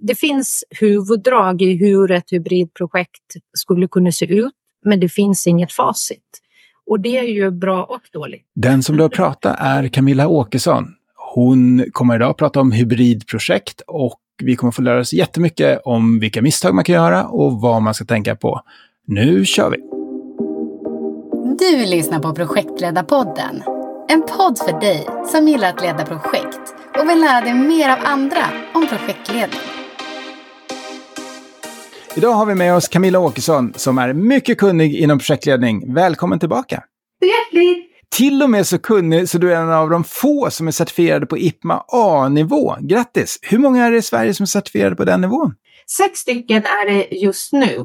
det finns huvuddrag i hur ett hybridprojekt skulle kunna se ut, men det finns inget facit. Och det är ju bra och dåligt. Den som du har pratat är Camilla Åkesson. Hon kommer idag att prata om hybridprojekt och vi kommer få lära oss jättemycket om vilka misstag man kan göra och vad man ska tänka på. Nu kör vi! Du lyssnar på Projektledarpodden. En podd för dig som gillar att leda projekt och vill lära dig mer av andra om projektledning. Idag har vi med oss Camilla Åkesson som är mycket kunnig inom projektledning. Välkommen tillbaka! Hjärtligt! Till och med så kunnig så du är en av de få som är certifierade på IPMA A-nivå. Grattis! Hur många är det i Sverige som är certifierade på den nivån? Sex stycken är det just nu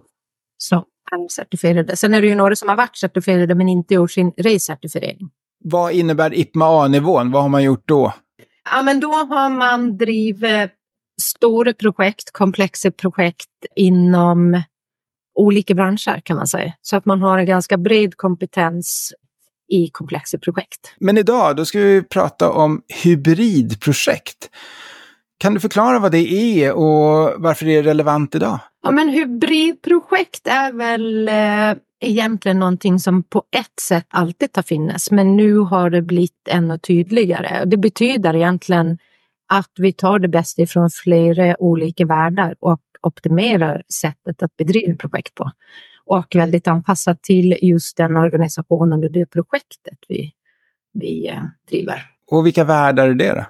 som är certifierade. Sen är det ju några som har varit certifierade men inte gjort sin race-certifiering. Vad innebär IPMA A-nivån? Vad har man gjort då? Ja, men då har man drivit stora projekt, komplexa projekt inom olika branscher kan man säga. Så att man har en ganska bred kompetens i komplexa projekt. Men idag, då ska vi prata om hybridprojekt. Kan du förklara vad det är och varför det är relevant idag? Ja, men hybridprojekt är väl eh, egentligen någonting som på ett sätt alltid har funnits, men nu har det blivit ännu tydligare. Det betyder egentligen att vi tar det bästa ifrån flera olika världar och optimerar sättet att bedriva projekt på. Och väldigt anpassat till just den organisationen och det projektet vi, vi eh, driver. Och vilka världar är det då?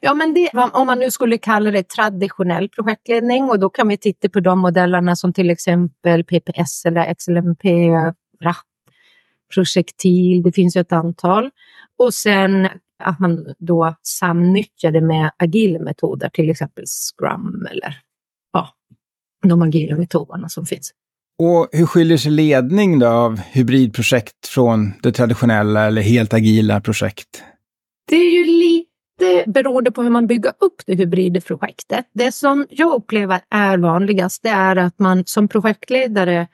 Ja, men det, om man nu skulle kalla det traditionell projektledning och då kan vi titta på de modellerna som till exempel PPS eller XLMP, RAP, projektil, det finns ju ett antal. Och sen att man då samnyttjar det med agila metoder, till exempel Scrum eller ja, de agila metoderna som finns. Och hur skiljer sig ledning då av hybridprojekt från det traditionella eller helt agila projekt? Det är ju lite beroende på hur man bygger upp det hybrida projektet. Det som jag upplever är vanligast det är att man som projektledare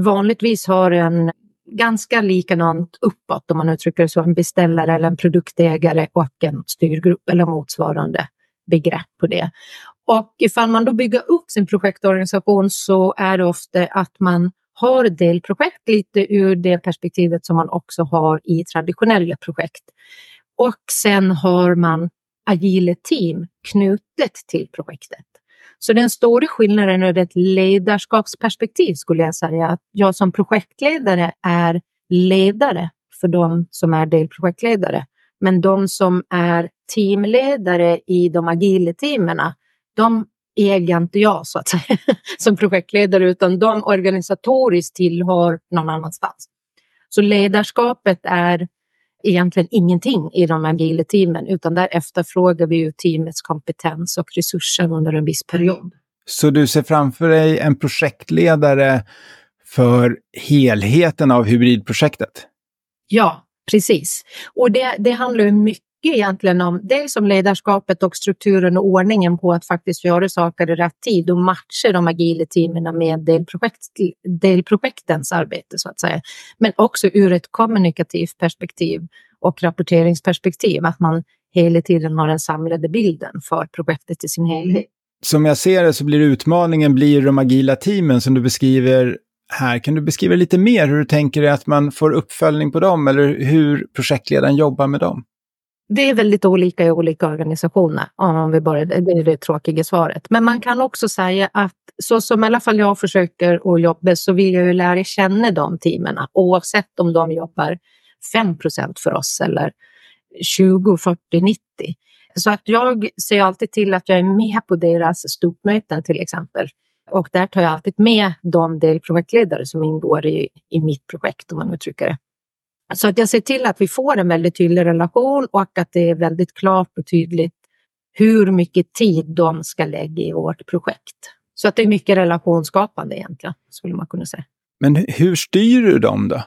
vanligtvis har en ganska likadant uppåt om man uttrycker det så, en beställare eller en produktägare och en styrgrupp eller motsvarande begrepp på det. Och ifall man då bygger upp sin projektorganisation så är det ofta att man har delprojekt lite ur det perspektivet som man också har i traditionella projekt. Och sen har man agila team knutet till projektet. Så den stora skillnaden ur ett ledarskapsperspektiv skulle jag säga att jag som projektledare är ledare för de som är delprojektledare. Men de som är teamledare i de agila teamen, de äger inte jag så att säga som projektledare utan de organisatoriskt tillhör någon annanstans. Så ledarskapet är egentligen ingenting i de agila teamen utan där efterfrågar vi ju teamets kompetens och resurser under en viss period. Så du ser framför dig en projektledare för helheten av hybridprojektet? Ja, precis. Och det, det handlar ju mycket egentligen om dels om ledarskapet och strukturen och ordningen på att faktiskt göra saker i rätt tid och matcha de agila teamen med delprojekt, delprojektens arbete så att säga. Men också ur ett kommunikativt perspektiv och rapporteringsperspektiv, att man hela tiden har den samlade bilden för projektet i sin helhet. Som jag ser det så blir utmaningen blir de agila teamen som du beskriver här. Kan du beskriva lite mer hur du tänker dig att man får uppföljning på dem eller hur projektledaren jobbar med dem? Det är väldigt olika i olika organisationer, om vi börjar, det är det tråkiga svaret. Men man kan också säga att så som i alla fall jag försöker att jobba så vill jag ju lära känna de teamen oavsett om de jobbar 5% för oss eller 20, 40, 90. Så att jag ser alltid till att jag är med på deras stupmöten till exempel. Och där tar jag alltid med de delprojektledare som ingår i, i mitt projekt om man uttrycker det. Så att jag ser till att vi får en väldigt tydlig relation och att det är väldigt klart och tydligt hur mycket tid de ska lägga i vårt projekt. Så att det är mycket relationsskapande egentligen, skulle man kunna säga. Men hur styr du dem då?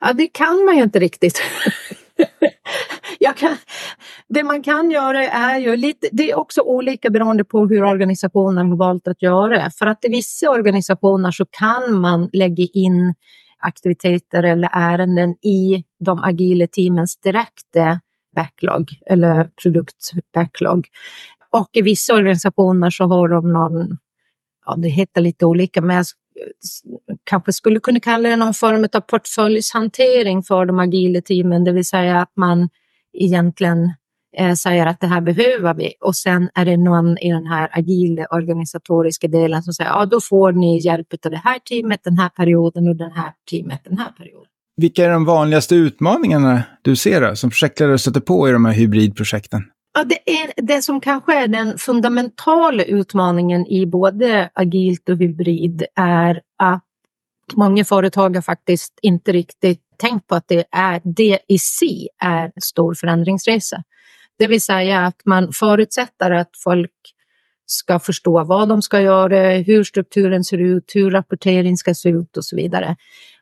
Ja, det kan man ju inte riktigt. kan, det man kan göra är ju lite, det är också olika beroende på hur organisationen har valt att göra. För att i vissa organisationer så kan man lägga in aktiviteter eller ärenden i de agila teamens direkta backlog eller produktbacklog. och i vissa organisationer så har de någon, ja det heter lite olika, men jag kanske skulle kunna kalla det någon form av portföljshantering för de agila teamen, det vill säga att man egentligen eh, säger att det här behöver vi och sen är det någon i den här agila organisatoriska delen som säger ja då får ni hjälp av det här teamet den här perioden och den här teamet den här perioden. Vilka är de vanligaste utmaningarna du ser då, som projektledare stöter på i de här hybridprojekten? Ja, det, är, det som kanske är den fundamentala utmaningen i både agilt och hybrid är att många företag har faktiskt inte riktigt tänkt på att det, är, det i sig är en stor förändringsresa. Det vill säga att man förutsätter att folk ska förstå vad de ska göra, hur strukturen ser ut, hur rapportering ska se ut och så vidare.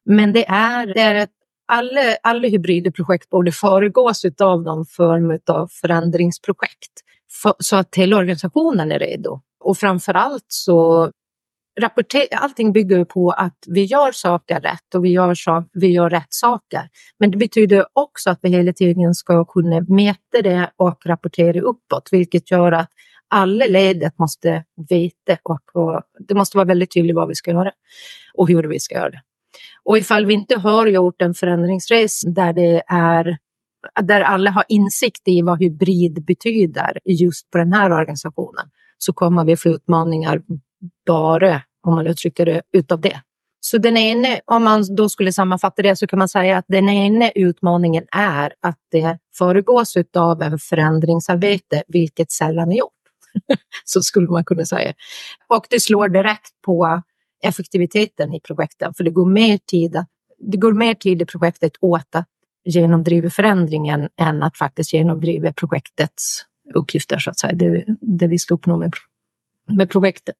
Men det är, det är ett alla, alla hybrida projekt borde föregås av någon form av förändringsprojekt för, så att hela organisationen är redo. Och framför allt så rapporter, allting bygger på att vi gör saker rätt och vi gör, så, vi gör rätt saker. Men det betyder också att vi hela tiden ska kunna mäta det och rapportera uppåt, vilket gör att alla ledet måste veta och, och det måste vara väldigt tydligt vad vi ska göra och hur vi ska göra det. Och ifall vi inte har gjort en förändringsresa där det är där alla har insikt i vad hybrid betyder just på den här organisationen så kommer vi få utmaningar bara, om man uttrycker det, utav det. Så den ena, om man då skulle sammanfatta det så kan man säga att den ena utmaningen är att det föregås av en förändringsarbete, vilket sällan är gjort. så skulle man kunna säga. Och det slår direkt på effektiviteten i projekten, för det går mer tid, det går mer tid i projektet åt att genomdriva förändringen än att faktiskt genomdriva projektets uppgifter, så att säga, det, det vi ska uppnå med, med projektet.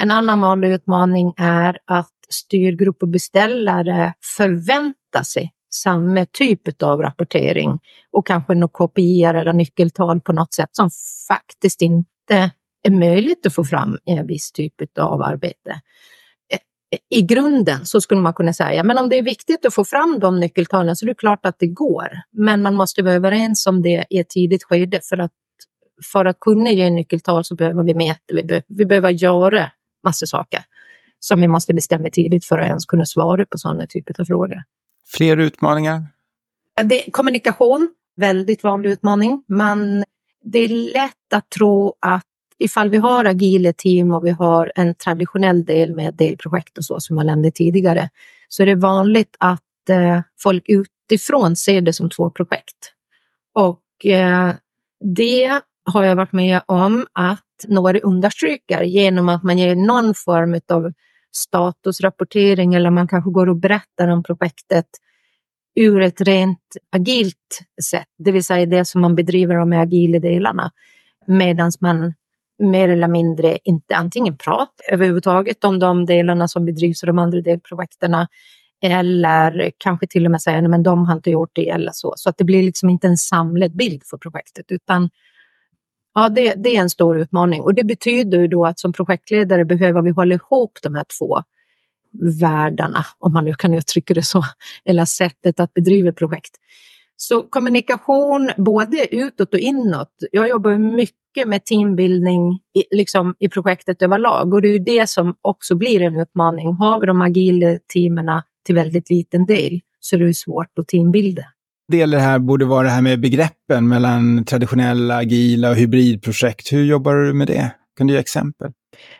En annan vanlig utmaning är att styrgrupp och beställare förväntar sig samma typ av rapportering och kanske några kopior eller nyckeltal på något sätt som faktiskt inte är möjligt att få fram i en viss typ av arbete eh, i grunden så skulle man kunna säga, men om det är viktigt att få fram de nyckeltalen så är det klart att det går. Men man måste vara överens om det i ett tidigt skede för att, för att kunna ge nyckeltal så behöver vi mäta, vi, be, vi behöver göra massor saker som vi måste bestämma tidigt för att ens kunna svara på sådana typer av frågor. Fler utmaningar? Det, kommunikation, väldigt vanlig utmaning. Man, det är lätt att tro att ifall vi har agila team och vi har en traditionell del med delprojekt och så som jag nämnde tidigare, så är det vanligt att eh, folk utifrån ser det som två projekt. Och eh, det har jag varit med om att några understryker genom att man ger någon form av statusrapportering eller man kanske går och berättar om projektet ur ett rent agilt sätt, det vill säga det som man bedriver de agila delarna, medan man mer eller mindre inte antingen pratar överhuvudtaget om de delarna som bedrivs i de andra delprojekten eller kanske till och med säger att de har inte gjort det eller så. Så att det blir liksom inte en samlad bild för projektet utan ja, det, det är en stor utmaning och det betyder då att som projektledare behöver vi hålla ihop de här två världarna, om man nu kan uttrycka det så, eller sättet att bedriva projekt. Så kommunikation både utåt och inåt. Jag jobbar mycket med teambildning i, liksom, i projektet överlag och det är ju det som också blir en utmaning. Har vi de agila teamen till väldigt liten del så är det svårt att teambilda. Del här borde vara det här med begreppen mellan traditionella, agila och hybridprojekt. Hur jobbar du med det? Kan du ge exempel?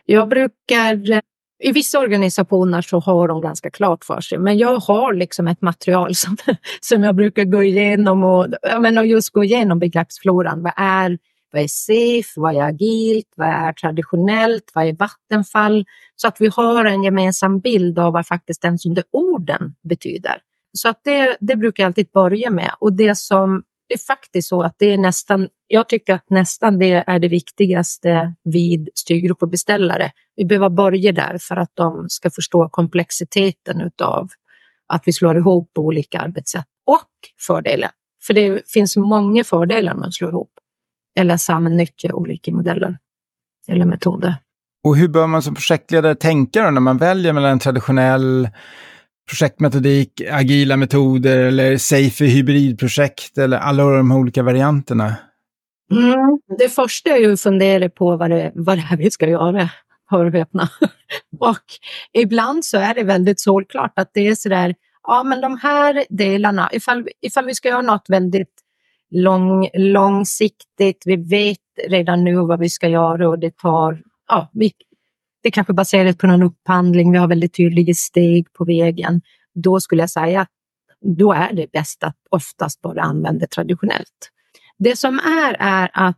Jag brukar eh, i vissa organisationer så har de ganska klart för sig, men jag har liksom ett material som, som jag brukar gå igenom och, men, just gå igenom begreppsfloran. Vad är, vad är safe, vad är agilt, vad är traditionellt, vad är vattenfall? Så att vi har en gemensam bild av vad faktiskt den som de orden betyder. Så att det, det brukar jag alltid börja med och det som det är faktiskt så att det är nästan, jag tycker att nästan det är det viktigaste vid styrgrupp och beställare. Vi behöver börja där för att de ska förstå komplexiteten utav att vi slår ihop olika arbetssätt och fördelar. För det finns många fördelar med att slå ihop eller samnyttja olika modeller eller metoder. Och hur bör man som projektledare tänka då när man väljer mellan en traditionell projektmetodik, agila metoder eller safe hybridprojekt eller alla de olika varianterna? Mm. Det första är ju att fundera på vad det, vad det är vi ska göra. Hör och häpna. och ibland så är det väldigt solklart att det är så där, ja men de här delarna, ifall, ifall vi ska göra något väldigt lång, långsiktigt, vi vet redan nu vad vi ska göra och det tar, ja, vi, det kanske baserat på någon upphandling, vi har väldigt tydliga steg på vägen. Då skulle jag säga att då är det bäst att oftast bara använda traditionellt. Det som är, är att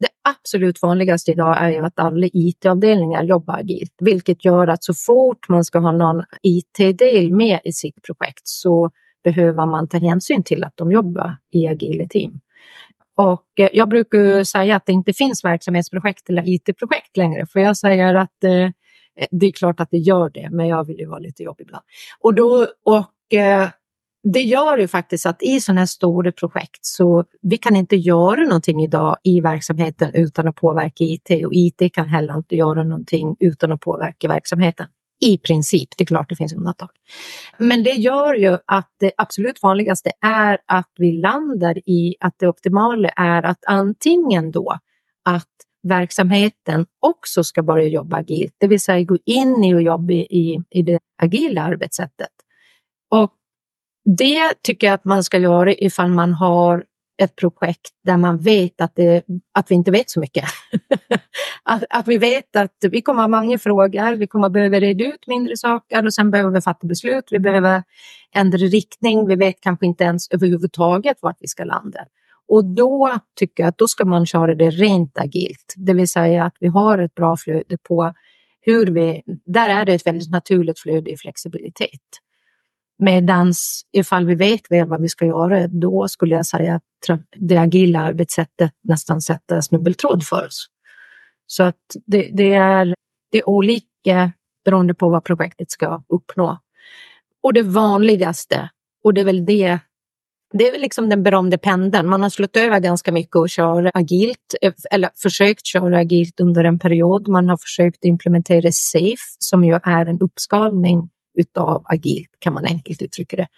det absolut vanligaste idag är ju att alla IT-avdelningar jobbar agilt, vilket gör att så fort man ska ha någon IT-del med i sitt projekt så behöver man ta hänsyn till att de jobbar i agila team. Och eh, jag brukar säga att det inte finns verksamhetsprojekt eller IT-projekt längre, för jag säger att eh, det är klart att det gör det, men jag vill ju vara lite jobbig ibland. Och, då, och eh, det gör ju faktiskt att i sådana här stora projekt så vi kan inte göra någonting idag i verksamheten utan att påverka IT och IT kan heller inte göra någonting utan att påverka verksamheten. I princip, det är klart det finns undantag. Men det gör ju att det absolut vanligaste är att vi landar i att det optimala är att antingen då att verksamheten också ska börja jobba agilt, det vill säga gå in i och jobba i, i det agila arbetssättet. Och det tycker jag att man ska göra ifall man har ett projekt där man vet att, det, att vi inte vet så mycket. att, att, vi vet att vi kommer ha många frågor, vi kommer behöva reda ut mindre saker och sen behöver vi fatta beslut, vi behöver ändra riktning, vi vet kanske inte ens överhuvudtaget vart vi ska landa. Och då tycker jag att då ska man köra det rent agilt, det vill säga att vi har ett bra flöde på hur vi, där är det ett väldigt naturligt flöde i flexibilitet. Medans ifall vi vet väl vad vi ska göra, då skulle jag säga att det agila arbetssättet nästan sätter snubbeltråd för oss. Så att det, det, är, det är olika beroende på vad projektet ska uppnå. Och det vanligaste, och det är väl det det är väl liksom den berömda pendeln. Man har slått över ganska mycket och kör agilt, eller försökt köra agilt under en period. Man har försökt implementera SAFE som ju är en uppskalning utav agilt kan man enkelt uttrycka det.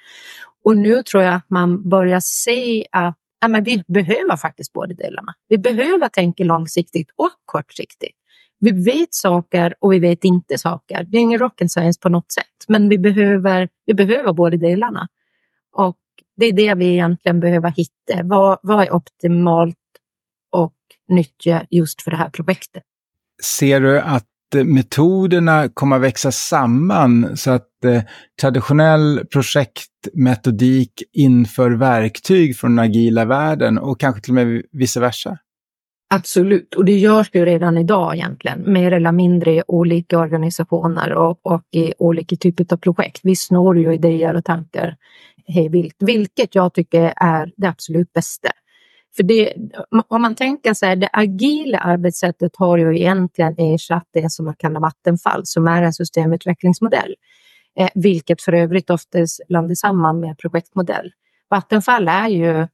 Och nu tror jag att man börjar se att ja, men vi behöver faktiskt båda delarna. Vi behöver tänka långsiktigt och kortsiktigt. Vi vet saker och vi vet inte saker. Det är ingen rocket science på något sätt, men vi behöver, vi behöver båda delarna. Och det är det vi egentligen behöver hitta. Vad, vad är optimalt och nyttja just för det här projektet? Ser du att metoderna kommer att växa samman så att eh, traditionell projektmetodik inför verktyg från den agila världen och kanske till och med vice versa? Absolut, och det görs ju redan idag egentligen, mer eller mindre i olika organisationer och, och i olika typer av projekt. Vi snor ju idéer och tankar hej vilt, vilket jag tycker är det absolut bästa. För det, om man tänker sig det agila arbetssättet har ju egentligen ersatt det som man kallar Vattenfall som är en systemutvecklingsmodell. Eh, vilket för övrigt oftast landar samman med projektmodell. Vattenfall är ju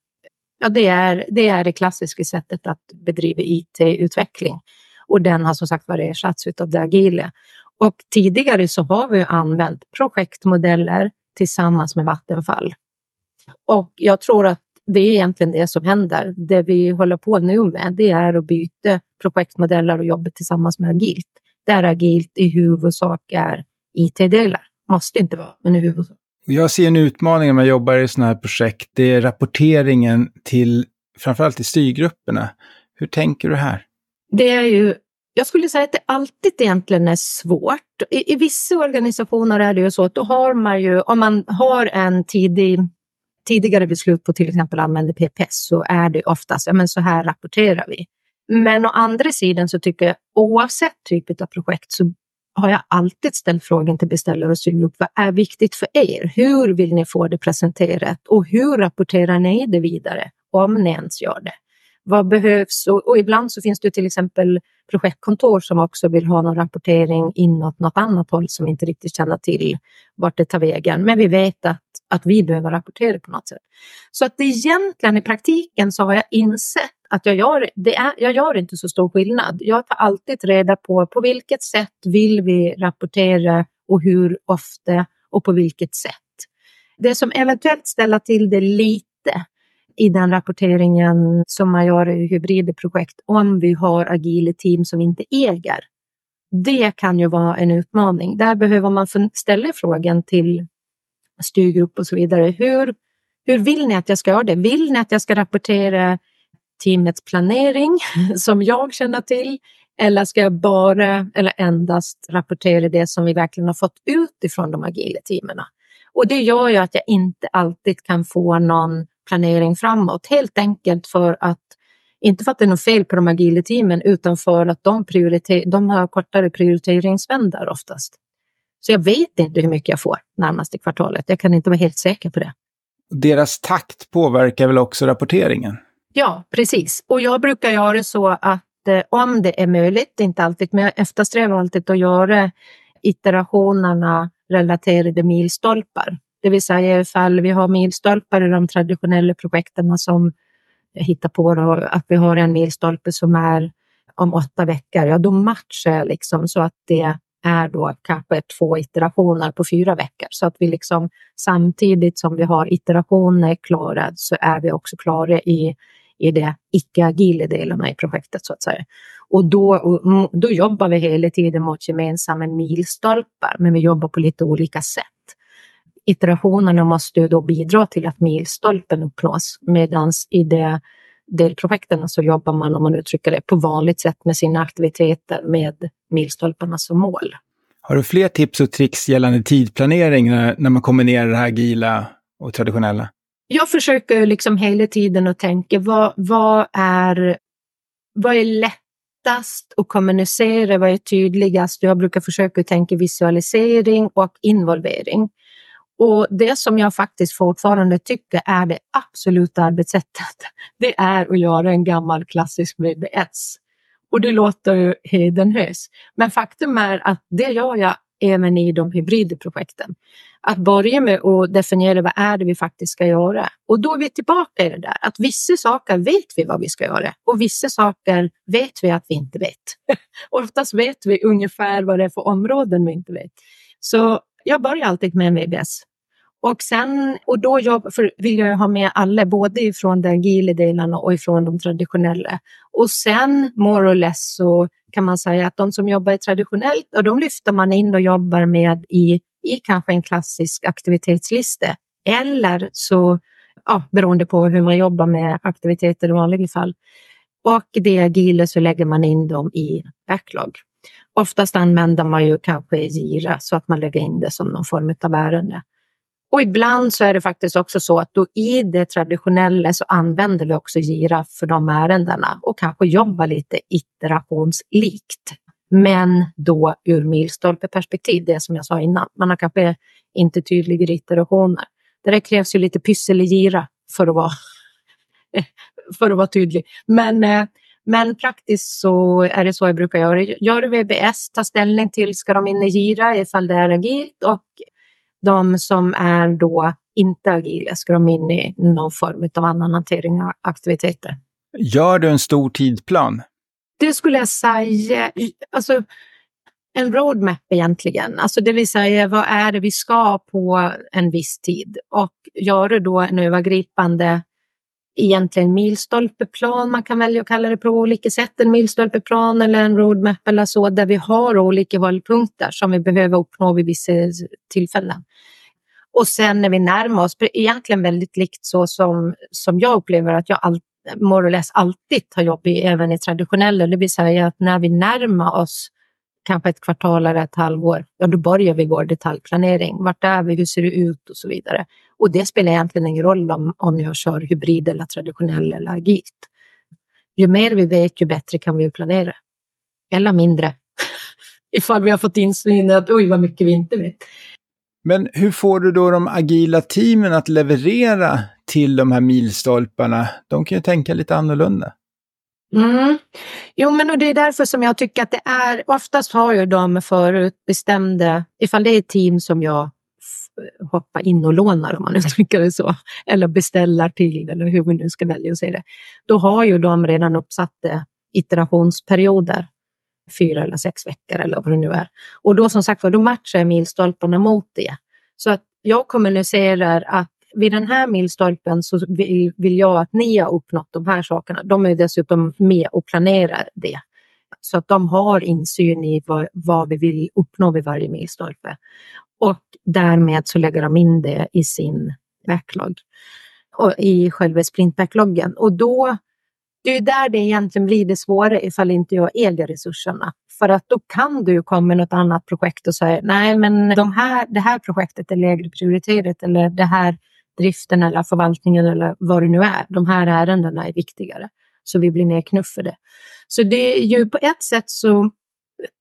ja, det, är, det är det klassiska sättet att bedriva IT-utveckling och den har som sagt varit ersatts av det agila. Och tidigare så har vi använt projektmodeller tillsammans med Vattenfall. Och jag tror att det är egentligen det som händer. Det vi håller på nu med, det är att byta projektmodeller och jobba tillsammans med agilt. Där agilt i huvudsak är IT-delar. Måste inte vara, men i huvudsak. Jag ser en utmaning när man jobbar i sådana här projekt. Det är rapporteringen till framförallt till styrgrupperna. Hur tänker du här? Det är ju jag skulle säga att det alltid egentligen är svårt. I, I, vissa organisationer är det ju så att då har man ju, om man har en tidig tidigare beslut på till exempel använder PPS så är det oftast, ja men så här rapporterar vi. Men å andra sidan så tycker jag oavsett typ av projekt så har jag alltid ställt frågan till beställare och styrgrupp, vad är viktigt för er? Hur vill ni få det presenterat och hur rapporterar ni det vidare? Om ni ens gör det. Vad behövs? Och, och ibland så finns det till exempel projektkontor som också vill ha någon rapportering inåt något annat håll som inte riktigt känner till vart det tar vägen. Men vi vet att, att vi behöver rapportera på något sätt. Så att det egentligen i praktiken så har jag insett att jag gör, det är, jag gör inte så stor skillnad. Jag tar alltid reda på på vilket sätt vill vi rapportera och hur ofta och på vilket sätt. Det som eventuellt ställer till det lite i den rapporteringen som man gör i hybridprojekt om vi har agila team som inte äger. Det kan ju vara en utmaning. Där behöver man ställa frågan till styrgrupp och så vidare. Hur, hur vill ni att jag ska göra det? Vill ni att jag ska rapportera teamets planering som jag känner till? Eller ska jag bara eller endast rapportera det som vi verkligen har fått ut ifrån de agila teamen? Och det gör ju att jag inte alltid kan få någon planering framåt. Helt enkelt för att, inte för att det är något fel på de agila teamen, utan för att de, prioriter de har kortare prioriteringsvändar oftast. Så jag vet inte hur mycket jag får närmaste kvartalet. Jag kan inte vara helt säker på det. Deras takt påverkar väl också rapporteringen? Ja, precis. Och jag brukar göra så att eh, om det är möjligt, inte alltid, men jag eftersträvar alltid att göra iterationerna relaterade milstolpar. Det vill säga ifall vi har milstolpar i de traditionella projekten som jag hittar på då, att vi har en milstolpe som är om åtta veckor, ja då matchar jag liksom så att det är då kanske två iterationer på fyra veckor. Så att vi liksom samtidigt som vi har iterationer klara så är vi också klara i, i det icke-agila delarna i projektet så att säga. Och då, då jobbar vi hela tiden mot gemensamma milstolpar, men vi jobbar på lite olika sätt. Iterationerna måste då bidra till att milstolpen uppnås, medan i det delprojekten så jobbar man, om man uttrycker det, på vanligt sätt med sina aktiviteter med milstolparna som mål. Har du fler tips och tricks gällande tidplanering när, när man kombinerar det här agila och traditionella? Jag försöker liksom hela tiden att tänka vad, vad, är, vad är lättast att kommunicera, vad är tydligast? Jag brukar försöka tänka visualisering och involvering. Och det som jag faktiskt fortfarande tycker är det absoluta arbetssättet, det är att göra en gammal klassisk VBS. Och det låter ju hedenhös. Men faktum är att det gör jag även i de hybrida projekten. Att börja med att definiera vad är det vi faktiskt ska göra. Och då är vi tillbaka i det där att vissa saker vet vi vad vi ska göra och vissa saker vet vi att vi inte vet. Oftast vet vi ungefär vad det är för områden vi inte vet. Så jag börjar alltid med en VBS. Och, sen, och då jag, för vill jag ha med alla, både ifrån de agila delarna och ifrån de traditionella. Och sen, more or less, så kan man säga att de som jobbar traditionellt, och de lyfter man in och jobbar med i, i kanske en klassisk aktivitetslista. Eller så, ja, beroende på hur man jobbar med aktiviteter i vanliga fall. Och det agila så lägger man in dem i backlog. Oftast använder man ju kanske Gira så att man lägger in det som någon form av ärende. Och ibland så är det faktiskt också så att då i det traditionella så använder vi också Gira för de ärendena och kanske jobbar lite iterationslikt. Men då ur milstolpeperspektiv, det som jag sa innan. Man har kanske inte tydligare iterationer. Det krävs ju lite pyssel i Gira för att vara, för att vara tydlig. Men, eh, men praktiskt så är det så jag brukar göra. Gör VBS, ta ställning till, ska de in i Gira ifall det är agilt och de som är då inte agila ska de in i någon form av annan hantering av aktiviteter. Gör du en stor tidplan? Det skulle jag säga, alltså en roadmap egentligen. Alltså det vill säga vad är det vi ska på en viss tid och göra då en övergripande egentligen milstolpeplan, man kan välja att kalla det på olika sätt, en milstolpeplan eller en roadmap eller så, där vi har olika hållpunkter som vi behöver uppnå vid vissa tillfällen. Och sen när vi närmar oss, egentligen väldigt likt så som, som jag upplever att jag all, more or less alltid har jobbat även i traditionella, det vill säga att när vi närmar oss kanske ett kvartal eller ett halvår, ja då börjar vi vår detaljplanering. Vart är vi, hur ser det ut och så vidare. Och det spelar egentligen ingen roll om, om jag kör hybrid eller traditionell eller agilt. Ju mer vi vet, ju bättre kan vi planera. Eller mindre. Ifall vi har fått insyn att oj vad mycket vi inte vet. Men hur får du då de agila teamen att leverera till de här milstolparna? De kan ju tänka lite annorlunda. Mm. Jo, men och det är därför som jag tycker att det är, oftast har ju de förutbestämda, ifall det är ett team som jag hoppar in och lånar om man uttrycker det så, eller beställer till eller hur vi nu ska välja att säga det. Då har ju de redan uppsatta eh, iterationsperioder, fyra eller sex veckor eller vad det nu är. Och då som sagt då matchar jag milstolparna mot det. Så att jag kommunicerar att vid den här milstolpen så vill, vill jag att ni har uppnått de här sakerna. De är dessutom med och planerar det. Så att de har insyn i vad, vad vi vill uppnå vid varje milstolpe. Och därmed så lägger de in det i sin backlog och i själva sprintbackloggen. Och då, det är där det egentligen blir det svåra ifall inte jag äger resurserna. För att då kan du komma med något annat projekt och säga nej men de här, det här projektet är lägre prioriterat eller det här driften eller förvaltningen eller vad det nu är. De här ärendena är viktigare. Så vi blir nedknuffade. Så det är ju på ett sätt så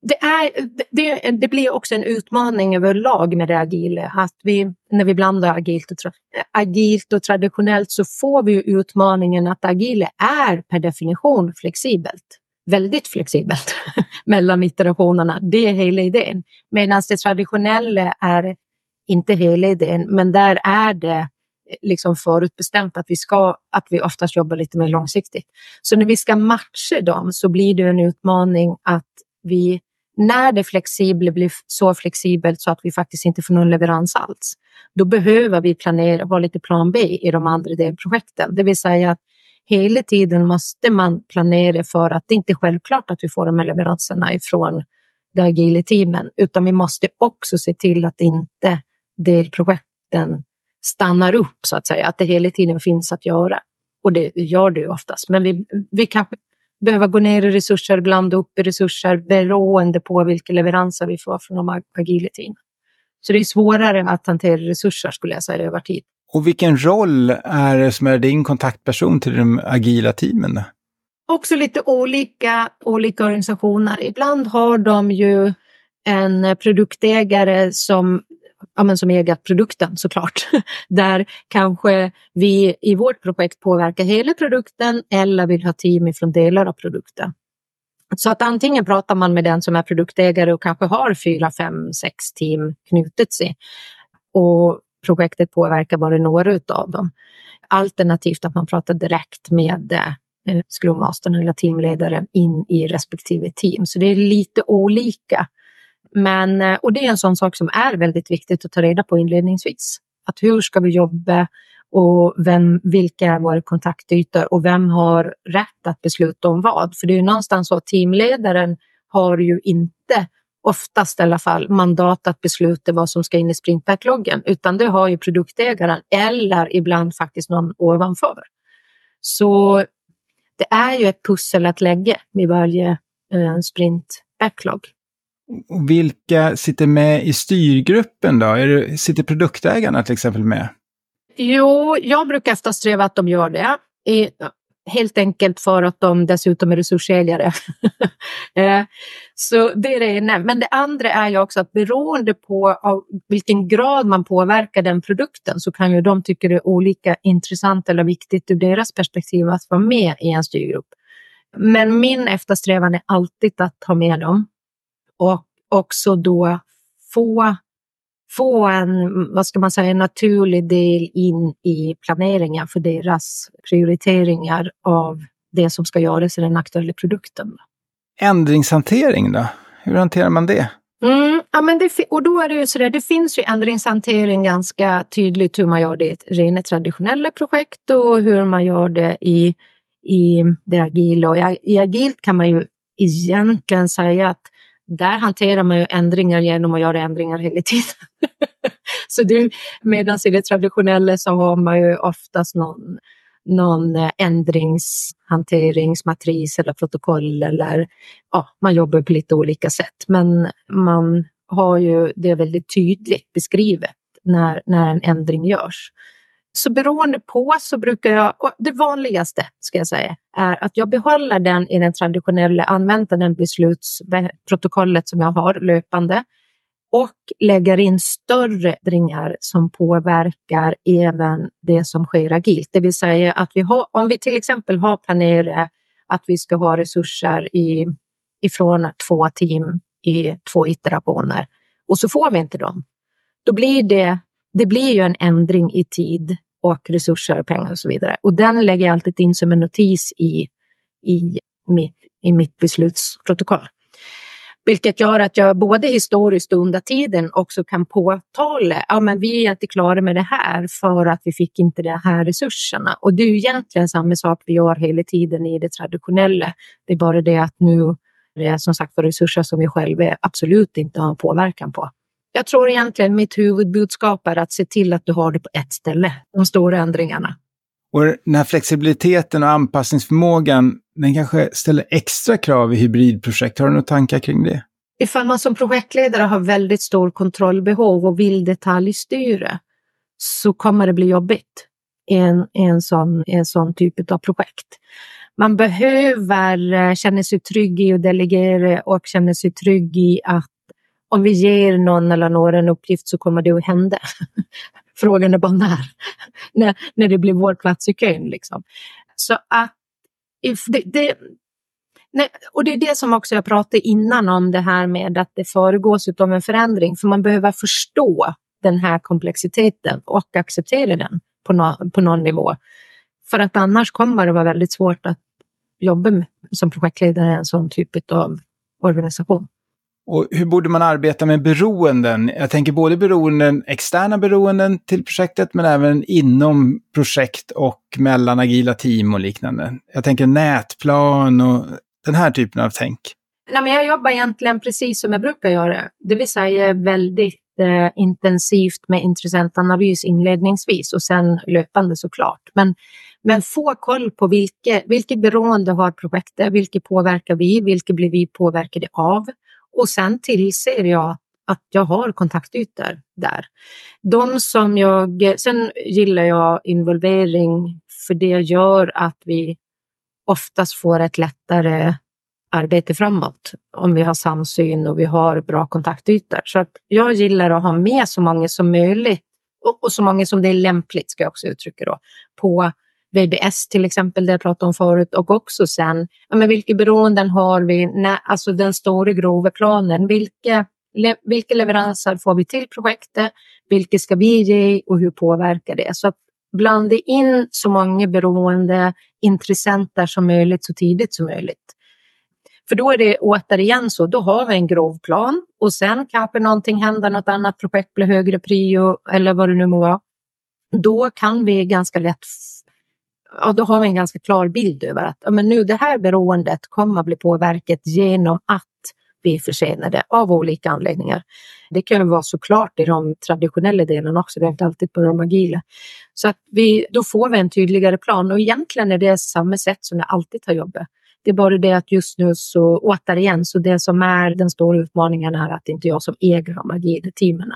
det, är, det, det, blir också en utmaning överlag med det agila. Att vi, när vi blandar agilt och, agilt och traditionellt så får vi utmaningen att agila är per definition flexibelt. Väldigt flexibelt mellan iterationerna. Det är hela idén. Medan det traditionella är inte hela idén, men där är det liksom förutbestämt att vi ska, att vi oftast jobbar lite mer långsiktigt. Så när vi ska matcha dem så blir det en utmaning att vi, när det flexibla blir så flexibelt så att vi faktiskt inte får någon leverans alls, då behöver vi planera, vara lite plan B i de andra delprojekten. Det vill säga att hela tiden måste man planera för att det inte är självklart att vi får de här leveranserna ifrån de agila teamen, utan vi måste också se till att inte delprojekten stannar upp så att säga, att det hela tiden finns att göra. Och det gör det ju oftast, men vi, vi kanske behöva gå ner i resurser, blanda upp i resurser beroende på vilka leveranser vi får från de agila teamen. Så det är svårare att hantera resurser skulle jag säga över tid. Och vilken roll är det som är din kontaktperson till de agila teamen? Också lite olika, olika organisationer. Ibland har de ju en produktägare som ja, men som äger produkten såklart. Där kanske vi i vårt projekt påverkar hela produkten eller vill ha team ifrån delar av produkten. Så att antingen pratar man med den som är produktägare och kanske har fyra, fem, sex team knutet sig och projektet påverkar bara några av dem. Alternativt att man pratar direkt med eh, Scrum Mastern eller teamledaren in i respektive team. Så det är lite olika men, eh, och det är en sån sak som är väldigt viktigt att ta reda på inledningsvis. Att hur ska vi jobba och vem, vilka är våra kontaktytor och vem har rätt att besluta om vad? För det är ju någonstans så att teamledaren har ju inte, oftast i alla fall, mandat att besluta vad som ska in i sprintbackloggen, utan det har ju produktägaren eller ibland faktiskt någon ovanför. Så det är ju ett pussel att lägga med varje eh, sprintbacklog. Vilka sitter med i styrgruppen då? Är det, sitter produktägarna till exempel med? Jo, jag brukar eftersträva att de gör det. I, helt enkelt för att de dessutom är resurssäljare. Eh, så det är det ena. Men det andra är ju också att beroende på av vilken grad man påverkar den produkten så kan ju de tycka det är olika intressant eller viktigt ur deras perspektiv att vara med i en styrgrupp. Men min eftersträvan är alltid att ha med dem och också då få, få en, vad ska man säga, en naturlig del in i planeringen för deras prioriteringar av det som ska göras i den aktuella produkten. Ändringshantering då? Hur hanterar man det? Mm, ja, men det, och då är det ju så där, det finns ju ändringshantering ganska tydligt hur man gör det i rent traditionella projekt och hur man gör det i, i det agila. Och i, i agilt kan man ju egentligen säga att där hanterar man ju ändringar genom att göra ändringar hela tiden. så det, medan i det traditionella så har man ju oftast någon, någon eh, ändringshanteringsmatris eller protokoll eller ja, man jobbar på lite olika sätt. Men man har ju det väldigt tydligt beskrivet när, när en ändring görs. Så beroende på så brukar jag, det vanligaste ska jag säga, är att jag behåller den i den traditionella, använder den beslutsprotokollet som jag har löpande och lägger in större ändringar som påverkar även det som sker agilt. Det vill säga att vi har, om vi till exempel har planerat att vi ska ha resurser i, ifrån två team i två iterationer och så får vi inte dem. Då blir det det blir ju en ändring i tid och resurser, pengar och så vidare. Och den lägger jag alltid in som en notis i, i, mitt, i mitt beslutsprotokoll. Vilket gör att jag både historiskt och under tiden också kan påtala ja, men vi är inte klara med det här för att vi fick inte de här resurserna. Och det är ju egentligen samma sak vi gör hela tiden i det traditionella. Det är bara det att nu det är som sagt för resurser som vi själva absolut inte har påverkan på. Jag tror egentligen mitt huvudbudskap är att se till att du har det på ett ställe, de stora ändringarna. Och den här flexibiliteten och anpassningsförmågan, den kanske ställer extra krav i hybridprojekt. Har du några tankar kring det? Ifall man som projektledare har väldigt stor kontrollbehov och vill detaljstyra så kommer det bli jobbigt i en, en, sån, en sån typ av projekt. Man behöver eh, känna sig trygg i att delegera och känna sig trygg i att om vi ger någon eller några en uppgift så kommer det att hända. Frågan är bara när. när, när det blir vår plats i kön. Liksom. Så att det, det, nej, och det är det som också jag pratade innan om det här med att det föregås av en förändring. För man behöver förstå den här komplexiteten och acceptera den på, no, på någon nivå. För att annars kommer det vara väldigt svårt att jobba med, som projektledare i en sån typ av organisation. Och hur borde man arbeta med beroenden? Jag tänker både beroenden, externa beroenden till projektet, men även inom projekt och mellan agila team och liknande. Jag tänker nätplan och den här typen av tänk. Nej, men jag jobbar egentligen precis som jag brukar göra, det vill säga väldigt eh, intensivt med intressentanalys inledningsvis och sen löpande såklart. Men, men få koll på vilket, vilket beroende har projektet, vilket påverkar vi, vilket blir vi påverkade av? Och sen tillser jag att jag har kontaktytor där. De som jag, sen gillar jag involvering för det gör att vi oftast får ett lättare arbete framåt om vi har samsyn och vi har bra kontaktytor. Så att jag gillar att ha med så många som möjligt och, och så många som det är lämpligt, ska jag också uttrycka då, på VBS till exempel, det jag pratade om förut, och också sen, ja, men vilka beroenden har vi, när, alltså den stora grova planen, vilka, le, vilka leveranser får vi till projektet, vilka ska vi ge och hur påverkar det? Så att blanda in så många beroende intressenter som möjligt så tidigt som möjligt. För då är det återigen så, då har vi en grov plan och sen kanske någonting händer, något annat projekt blir högre prio eller vad det nu må vara. Då kan vi ganska lätt ja, då har vi en ganska klar bild över att ja, men nu det här beroendet kommer att bli påverkat genom att vi är försenade av olika anledningar. Det kan vara såklart i de traditionella delarna också, det är inte alltid på de agila. Så att vi, då får vi en tydligare plan och egentligen är det samma sätt som jag alltid har jobbat. Det är bara det att just nu så återigen, så det som är den stora utmaningen är att det inte jag som äger de agila teamen.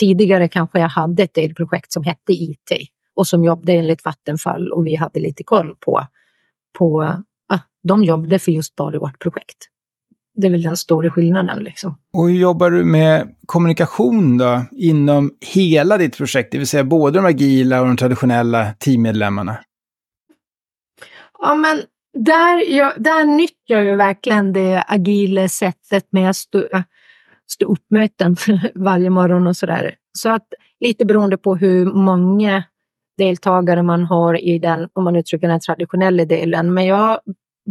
Tidigare kanske jag hade ett delprojekt som hette IT och som jobbade enligt Vattenfall och vi hade lite koll på, på ah, de jobbade för just bara vårt projekt. Det är väl den stora skillnaden. Liksom. Och hur jobbar du med kommunikation då inom hela ditt projekt, det vill säga både de agila och de traditionella teammedlemmarna? Ja, men där, jag, där nyttjar jag verkligen det agila sättet med att stå, stå upp möten varje morgon och sådär. Så att lite beroende på hur många deltagare man har i den, om man uttrycker den traditionella delen. Men jag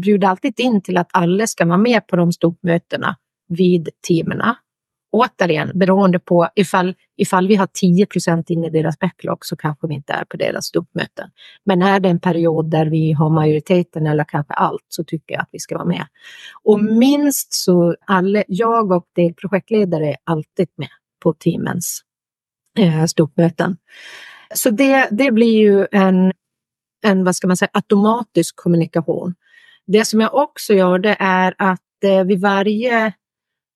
bjuder alltid in till att alla ska vara med på de stoppmötena vid teamen. Återigen, beroende på ifall, ifall vi har 10 procent in i deras backlog så kanske vi inte är på deras stoppmöten. Men är det en period där vi har majoriteten eller kanske allt så tycker jag att vi ska vara med. Och minst så alla, jag och delprojektledare är alltid med på teamens eh, stoppmöten. Så det, det blir ju en, en vad ska man säga, automatisk kommunikation. Det som jag också gör det är att eh, vid varje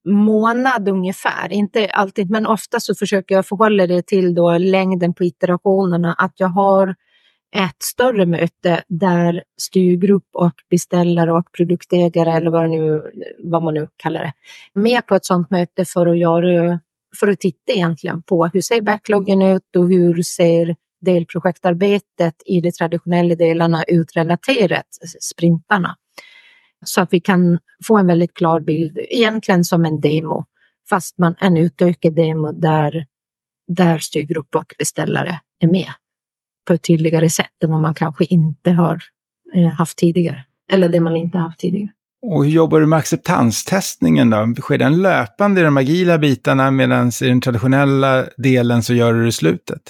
månad ungefär, inte alltid men ofta så försöker jag förhålla det till då längden på iterationerna, att jag har ett större möte där styrgrupp och beställare och produktägare eller vad, nu, vad man nu kallar det, med på ett sådant möte för att göra för att titta egentligen på hur ser backloggen ut och hur ser delprojektarbetet i de traditionella delarna ut relaterat sprintarna. Så att vi kan få en väldigt klar bild, egentligen som en demo, fast man en utökad demo där, där styrgrupp och beställare är med på ett tydligare sätt än vad man kanske inte har eh, haft tidigare. Eller det man inte haft tidigare. Och hur jobbar du med acceptanstestningen då? Sker den löpande i de agila bitarna medan i den traditionella delen så gör du det i slutet?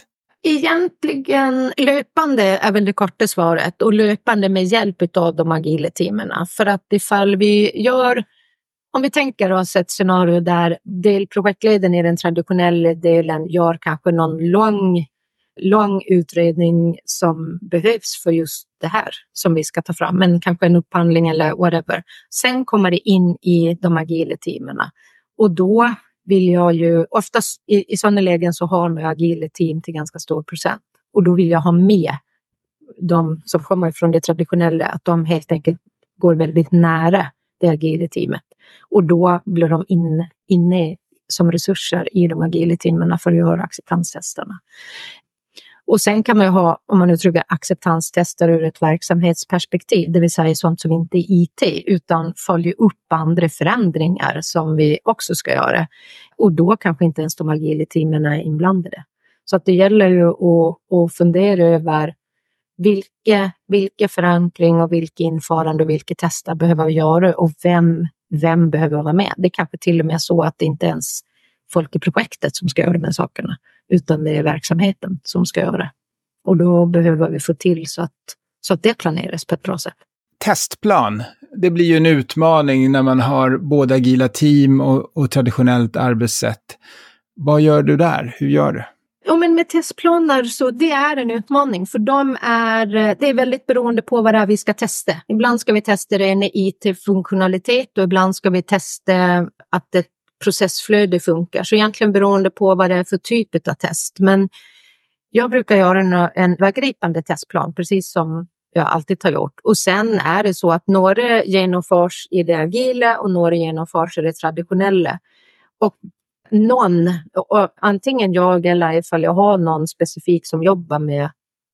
Egentligen löpande är väl det korta svaret och löpande med hjälp av de agila teamen. För att ifall vi gör, om vi tänker oss ett scenario där delprojektledaren i den traditionella delen gör kanske någon lång, lång utredning som behövs för just det här som vi ska ta fram, men kanske en upphandling eller whatever. Sen kommer det in i de agila teamen och då vill jag ju, oftast i, i sådana lägen så har man agila team till ganska stor procent och då vill jag ha med de som kommer från det traditionella, att de helt enkelt går väldigt nära det agila teamet. Och då blir de in, inne som resurser i de agila teamen för att göra acceptanstesterna. Och sen kan man ju ha, om man uttrycker acceptanstester ur ett verksamhetsperspektiv, det vill säga sånt som inte är IT, utan följer upp andra förändringar som vi också ska göra. Och då kanske inte ens de agila teamen är inblandade. Så att det gäller ju att, att fundera över vilka, vilka förankring och vilka införande och vilka tester behöver vi göra och vem, vem behöver vara med? Det är kanske till och med så att det inte ens folk i projektet som ska göra de här sakerna, utan det är verksamheten som ska göra det. Och då behöver vi få till så att, så att det planeras på ett bra sätt. Testplan, det blir ju en utmaning när man har både agila team och, och traditionellt arbetssätt. Vad gör du där? Hur gör du? Ja, men med testplaner så det är en utmaning för de är, det är väldigt beroende på vad det är vi ska testa. Ibland ska vi testa en IT-funktionalitet och ibland ska vi testa att ett processflöde funkar. Så egentligen beroende på vad det är för typ av test. Men jag brukar göra en, en övergripande testplan, precis som jag alltid har gjort. Och sen är det så att några genomförs i det agila och några genomförs i det traditionella. Och någon, och antingen jag eller ifall jag har någon specifik som jobbar med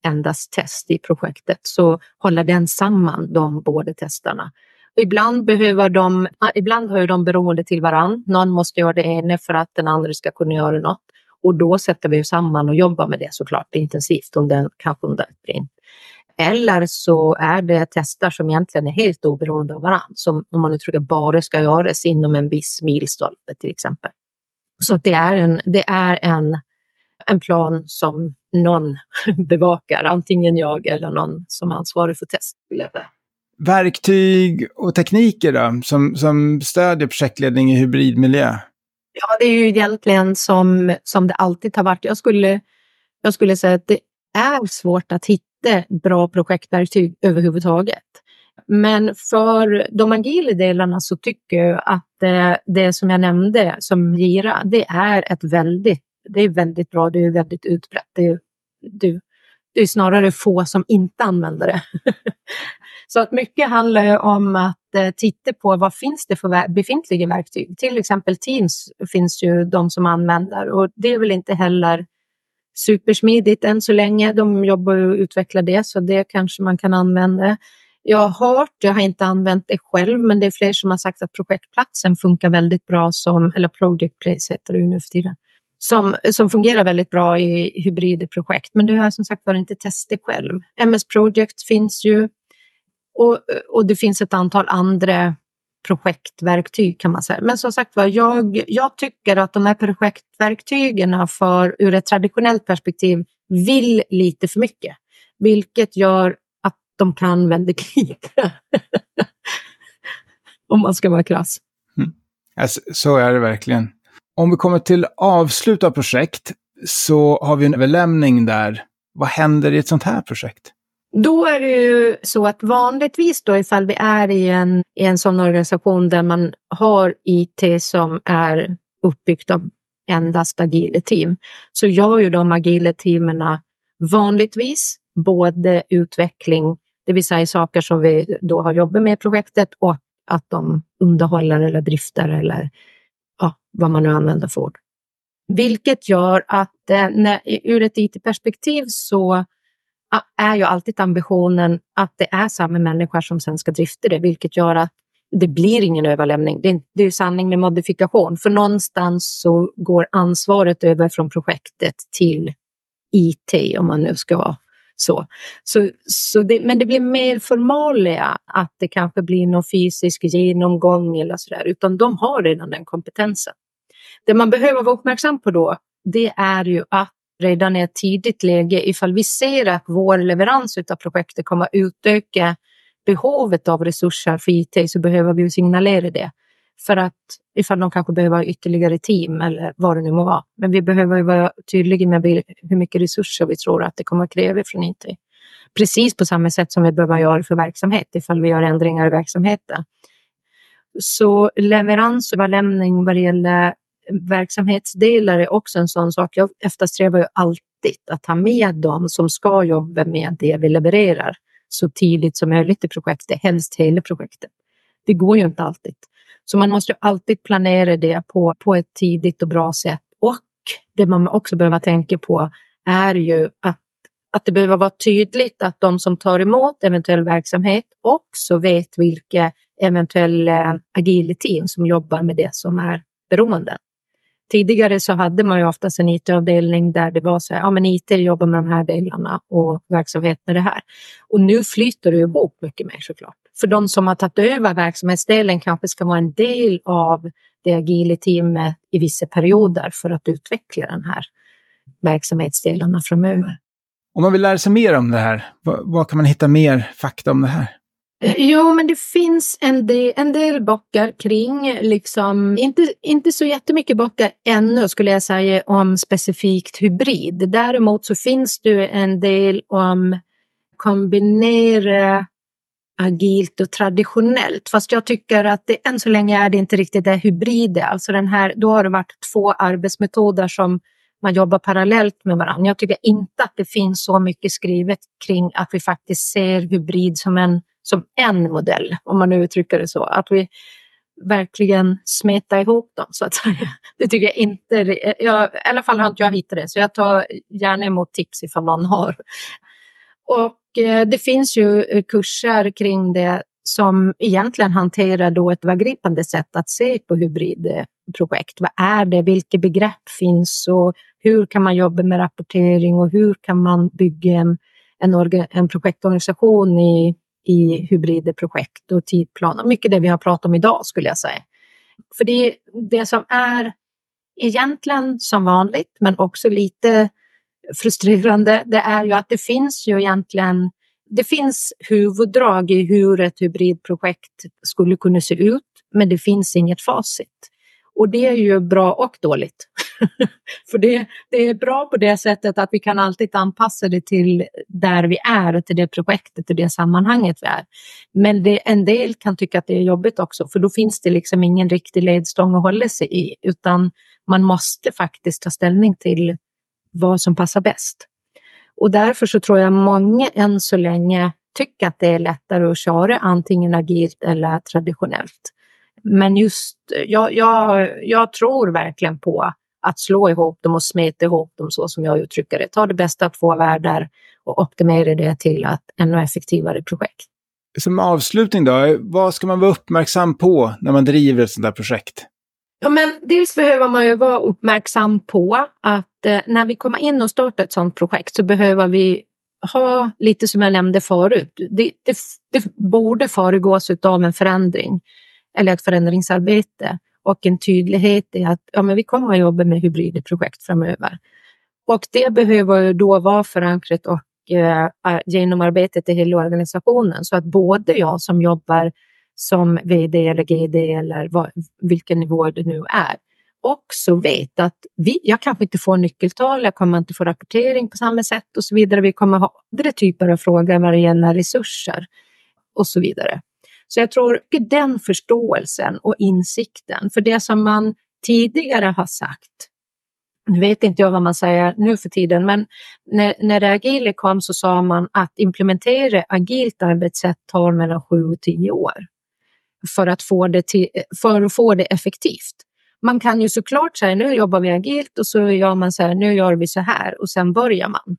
endast test i projektet så håller den samman de båda testarna. Ibland behöver de, ah, ibland hör de beroende till varann. Någon måste göra det ena för att den andra ska kunna göra något. Och då sätter vi samman och jobbar med det såklart intensivt under, kanske under ett. Eller så är det tester som egentligen är helt oberoende av varandra, som om man nu tror att bara ska göras inom en viss milstolpe till exempel. Så det är en, det är en, en plan som någon bevakar, antingen jag eller någon som är ansvarig för test verktyg och tekniker då, som, som stödjer projektledning i hybridmiljö? Ja, det är ju egentligen som, som det alltid har varit. Jag skulle, jag skulle säga att det är svårt att hitta bra projektverktyg överhuvudtaget. Men för de agila delarna så tycker jag att det, det som jag nämnde som Gira, det är ett väldigt, det är väldigt bra, det är väldigt utbrett. Det är, det, det är snarare få som inte använder det. Så att mycket handlar om att eh, titta på vad finns det för befintliga verktyg. Till exempel Teams finns ju de som använder och det är väl inte heller supersmidigt än så länge. De jobbar och utvecklar det så det kanske man kan använda. Jag har hört, jag har inte använt det själv, men det är fler som har sagt att projektplatsen funkar väldigt bra som, eller Project Place heter det nu för tiden, som, som fungerar väldigt bra i hybridprojekt. Men det har jag som sagt var inte testat själv. MS Project finns ju, och, och det finns ett antal andra projektverktyg kan man säga. Men som sagt var, jag, jag tycker att de här projektverktygen för, ur ett traditionellt perspektiv vill lite för mycket. Vilket gör att de kan väldigt lite. Om man ska vara krass. Mm. Alltså, så är det verkligen. Om vi kommer till avslut av projekt så har vi en överlämning där. Vad händer i ett sånt här projekt? Då är det ju så att vanligtvis då ifall vi är i en, i en sån organisation där man har IT som är uppbyggt av endast agila team så gör ju de agila teamen vanligtvis både utveckling, det vill säga saker som vi då har jobbat med i projektet och att de underhåller eller driftar eller ja, vad man nu använder för ord. Vilket gör att eh, när, ur ett IT-perspektiv så är ju alltid ambitionen att det är samma människor som sen ska drifta det, vilket gör att det blir ingen överlämning. Det är, det är sanning med modifikation, för någonstans så går ansvaret över från projektet till IT, om man nu ska vara Så, så, så det, men det blir mer formalia att det kanske blir någon fysisk genomgång eller så där, utan de har redan den kompetensen. Det man behöver vara uppmärksam på då, det är ju att redan i ett tidigt läge, ifall vi ser att vår leverans av projektet kommer att utöka behovet av resurser för IT så behöver vi signalera det. För att ifall de kanske behöver ytterligare team eller vad det nu må vara. Men vi behöver vara tydliga med hur mycket resurser vi tror att det kommer att kräva från IT. Precis på samma sätt som vi behöver göra för verksamhet ifall vi gör ändringar i verksamheten. Så leverans och lämning vad det gäller verksamhetsdelar är också en sån sak. Jag eftersträvar ju alltid att ha med dem som ska jobba med det vi levererar så tidigt som möjligt i projektet, helst hela projektet. Det går ju inte alltid. Så man måste alltid planera det på, på ett tidigt och bra sätt. Och det man också behöver tänka på är ju att, att det behöver vara tydligt att de som tar emot eventuell verksamhet också vet vilka eventuella agila team som jobbar med det som är beroende. Tidigare så hade man ju oftast en IT-avdelning där det var så här, ja men IT jobbar med de här delarna och verksamhet med det här. Och nu flyter det ihop mycket mer såklart. För de som har tagit över verksamhetsdelen kanske ska vara en del av det agila teamet i vissa perioder för att utveckla den här verksamhetsdelarna framöver. Om man vill lära sig mer om det här, var kan man hitta mer fakta om det här? Jo, men det finns en del, en del bockar kring, liksom, inte, inte så jättemycket bockar ännu skulle jag säga om specifikt hybrid. Däremot så finns det en del om kombinera agilt och traditionellt. Fast jag tycker att det, än så länge är det inte riktigt det hybrida. Alltså den här, då har det varit två arbetsmetoder som man jobbar parallellt med varandra. Jag tycker inte att det finns så mycket skrivet kring att vi faktiskt ser hybrid som en som en modell, om man uttrycker det så. Att vi verkligen smetar ihop dem, så att säga. Det tycker jag inte, jag, i alla fall har inte jag hittat det, så jag tar gärna emot tips ifall man har. Och eh, det finns ju eh, kurser kring det som egentligen hanterar då ett övergripande sätt att se på hybridprojekt. Vad är det? Vilka begrepp finns och hur kan man jobba med rapportering och hur kan man bygga en, en, en projektorganisation i i hybrida projekt och tidplan och Mycket det vi har pratat om idag skulle jag säga. För det, det som är egentligen som vanligt, men också lite frustrerande, det är ju att det finns ju egentligen det finns huvuddrag i hur ett hybridprojekt skulle kunna se ut, men det finns inget facit. Och det är ju bra och dåligt. För det, det är bra på det sättet att vi kan alltid anpassa det till där vi är och till det projektet och det sammanhanget vi är. Men det, en del kan tycka att det är jobbigt också för då finns det liksom ingen riktig ledstång att hålla sig i utan man måste faktiskt ta ställning till vad som passar bäst. Och därför så tror jag många än så länge tycker att det är lättare att köra antingen agilt eller traditionellt. Men just, jag, jag, jag tror verkligen på att slå ihop dem och smeta ihop dem så som jag uttrycker det. Ta det bästa av två världar och optimera det till ett ännu effektivare projekt. Som avslutning då, vad ska man vara uppmärksam på när man driver ett sådant här projekt? Ja, men dels behöver man ju vara uppmärksam på att eh, när vi kommer in och startar ett sådant projekt så behöver vi ha lite som jag nämnde förut. Det, det, det borde föregås av en förändring eller ett förändringsarbete och en tydlighet i att ja, men vi kommer att jobba med hybrida projekt framöver. Och det behöver då vara förankrat och eh, genomarbetet i hela organisationen så att både jag som jobbar som VD eller GD eller vad, vilken nivå det nu är också vet att vi, jag kanske inte får nyckeltal, jag kommer inte få rapportering på samma sätt och så vidare. Vi kommer ha andra typer av frågor vad det gäller resurser och så vidare. Så jag tror att den förståelsen och insikten, för det som man tidigare har sagt, nu vet inte jag vad man säger nu för tiden, men när, när agile kom så sa man att implementera agilt arbetssätt tar mellan sju och tio år för att få det, till, för att få det effektivt. Man kan ju såklart säga nu jobbar vi agilt och så gör man så här, nu gör vi så här och sen börjar man.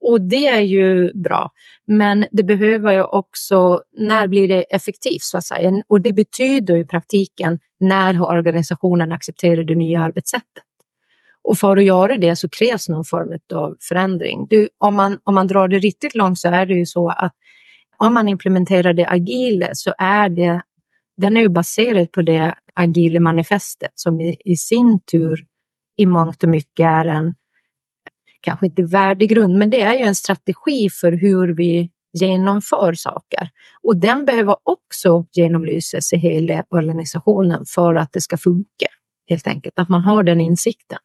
Och det är ju bra. Men det behöver ju också, när blir det effektivt så att säga? Och det betyder i praktiken, när har organisationen accepterat det nya arbetssättet? Och för att göra det så krävs någon form av förändring. Du, om, man, om man drar det riktigt långt så är det ju så att om man implementerar det agila så är det, den är ju baserad på det agila manifestet som i, i sin tur i mångt och mycket är en, kanske inte värdegrund, men det är ju en strategi för hur vi genomför saker. Och den behöver också genomlysas i hela organisationen för att det ska funka. Helt enkelt, att man har den insikten.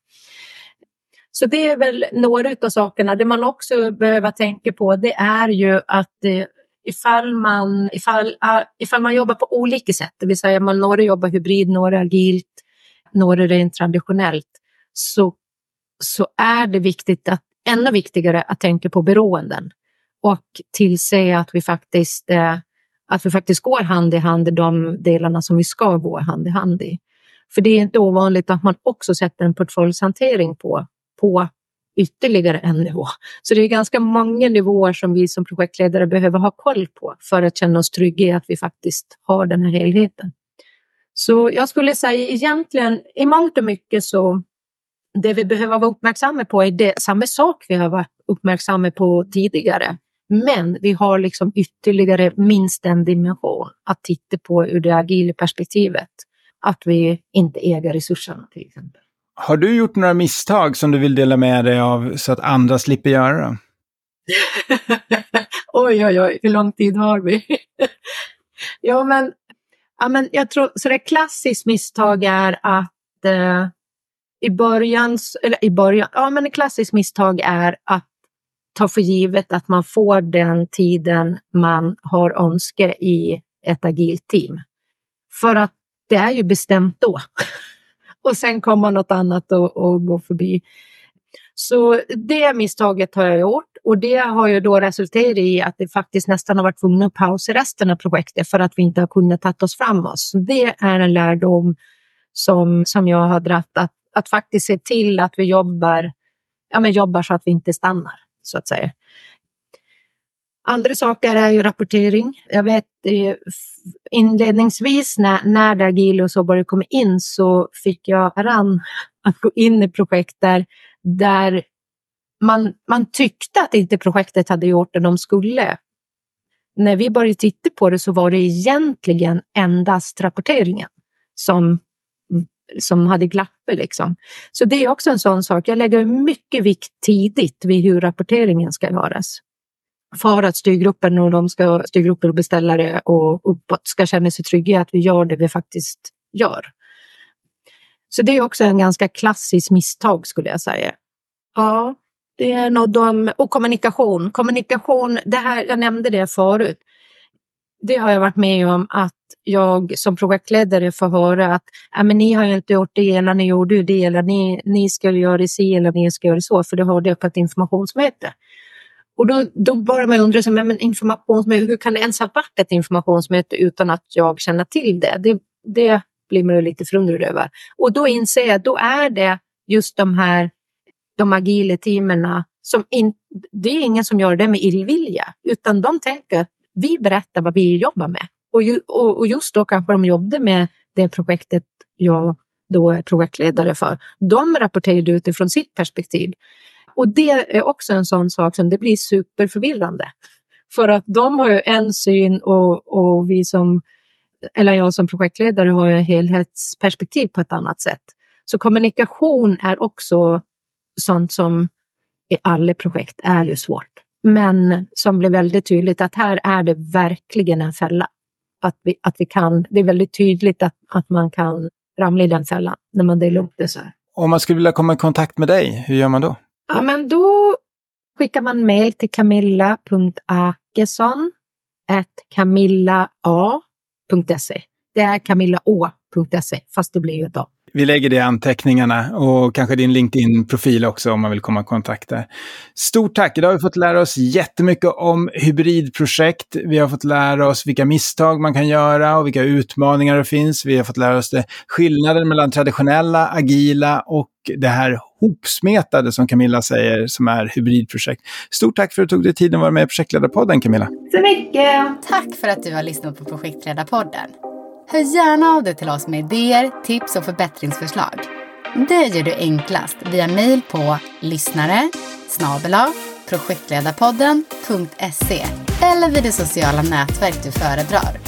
Så det är väl några av sakerna. Det man också behöver tänka på det är ju att eh, ifall man, ifall, ah, ifall man jobbar på olika sätt, det vill säga man några jobbar hybrid, några agilt, några rent traditionellt, så, så är det viktigt att, ännu viktigare att tänka på beroenden och tillse att vi faktiskt, eh, att vi faktiskt går hand i hand i de delarna som vi ska gå hand i hand i. För det är inte ovanligt att man också sätter en portföljshantering på, på ytterligare en nivå. Så det är ganska många nivåer som vi som projektledare behöver ha koll på för att känna oss trygga i att vi faktiskt har den här helheten. Så jag skulle säga egentligen i mångt och mycket så det vi behöver vara uppmärksamma på är det samma sak vi har varit uppmärksamma på tidigare. Men vi har liksom ytterligare minst en dimension att titta på ur det agila perspektivet. Att vi inte äger resurserna till exempel. Har du gjort några misstag som du vill dela med dig av så att andra slipper göra dem? oj, oj, oj, hur lång tid har vi? ja, men, ja, men jag tror, så det klassiskt misstag är att eh, i början, eller i början, ja men ett klassiskt misstag är att ta för givet att man får den tiden man har önskat i ett agilt team. För att det är ju bestämt då. och sen kommer något annat och, och gå förbi. Så det misstaget har jag gjort och det har ju då resulterat i att det faktiskt nästan har varit tvungna att pausa resten av projektet för att vi inte har kunnat ta oss framåt. Så det är en lärdom som, som jag har dratt, att, att faktiskt se till att vi jobbar, ja, men jobbar så att vi inte stannar, så att säga. Andra saker är ju rapportering. Jag vet inledningsvis när, när det agila och så började komma in så fick jag äran att gå in i projekt där, där man, man tyckte att inte projektet hade gjort det de skulle. När vi började titta på det så var det egentligen endast rapporteringen som, som hade glappor. Liksom. Så det är också en sån sak. Jag lägger mycket vikt tidigt vid hur rapporteringen ska göras för att styrgruppen och de ska, styrgrupper och beställare och uppåt ska känna sig trygga i att vi gör det vi faktiskt gör. Så det är också en ganska klassisk misstag skulle jag säga. Ja, det är nog de, och kommunikation. Kommunikation, det här, jag nämnde det förut. Det har jag varit med om att jag som projektledare får höra att men ni har inte gjort det eller ni gjorde det eller ni, ni skulle göra det si eller ni ska göra det så för det hörde jag på ett informationsmöte. Och då, då börjar man undra, men informationsmöte, hur kan det ens ha varit ett informationsmöte utan att jag känner till det? Det, det blir man ju lite förundrad över. Och då inser jag, då är det just de här de agila teamen som in, det är ingen som gör det med illvilja, utan de tänker att vi berättar vad vi jobbar med. Och, ju, och, och just då kanske de jobbade med det projektet jag då är projektledare för. De rapporterade utifrån sitt perspektiv. Och det är också en sån sak som det blir superförvirrande. För att de har ju en syn och, och vi som, eller jag som projektledare har ju helhetsperspektiv på ett annat sätt. Så kommunikation är också sånt som i alla projekt är ju svårt. Men som blir väldigt tydligt att här är det verkligen en fälla. Att vi, att vi kan, det är väldigt tydligt att, att man kan ramla i den fällan när man delar upp det så här. Om man skulle vilja komma i kontakt med dig, hur gör man då? Ja, men då skickar man mejl till camilla.akesson camilla.a.se. Det är camillaå.se, fast det blir ju ett A. Vi lägger det i anteckningarna och kanske din LinkedIn-profil också om man vill komma i kontakt där. Stort tack! Idag har vi fått lära oss jättemycket om hybridprojekt. Vi har fått lära oss vilka misstag man kan göra och vilka utmaningar det finns. Vi har fått lära oss det, skillnaden mellan traditionella, agila och det här hopsmetade som Camilla säger som är hybridprojekt. Stort tack för att du tog dig tiden att vara med i Projektledarpodden Camilla. Så mycket! Tack för att du har lyssnat på Projektledarpodden. Hör gärna av dig till oss med idéer, tips och förbättringsförslag. Det gör du enklast via mejl på lyssnare snabel-a projektledarpodden.se eller vid det sociala nätverk du föredrar.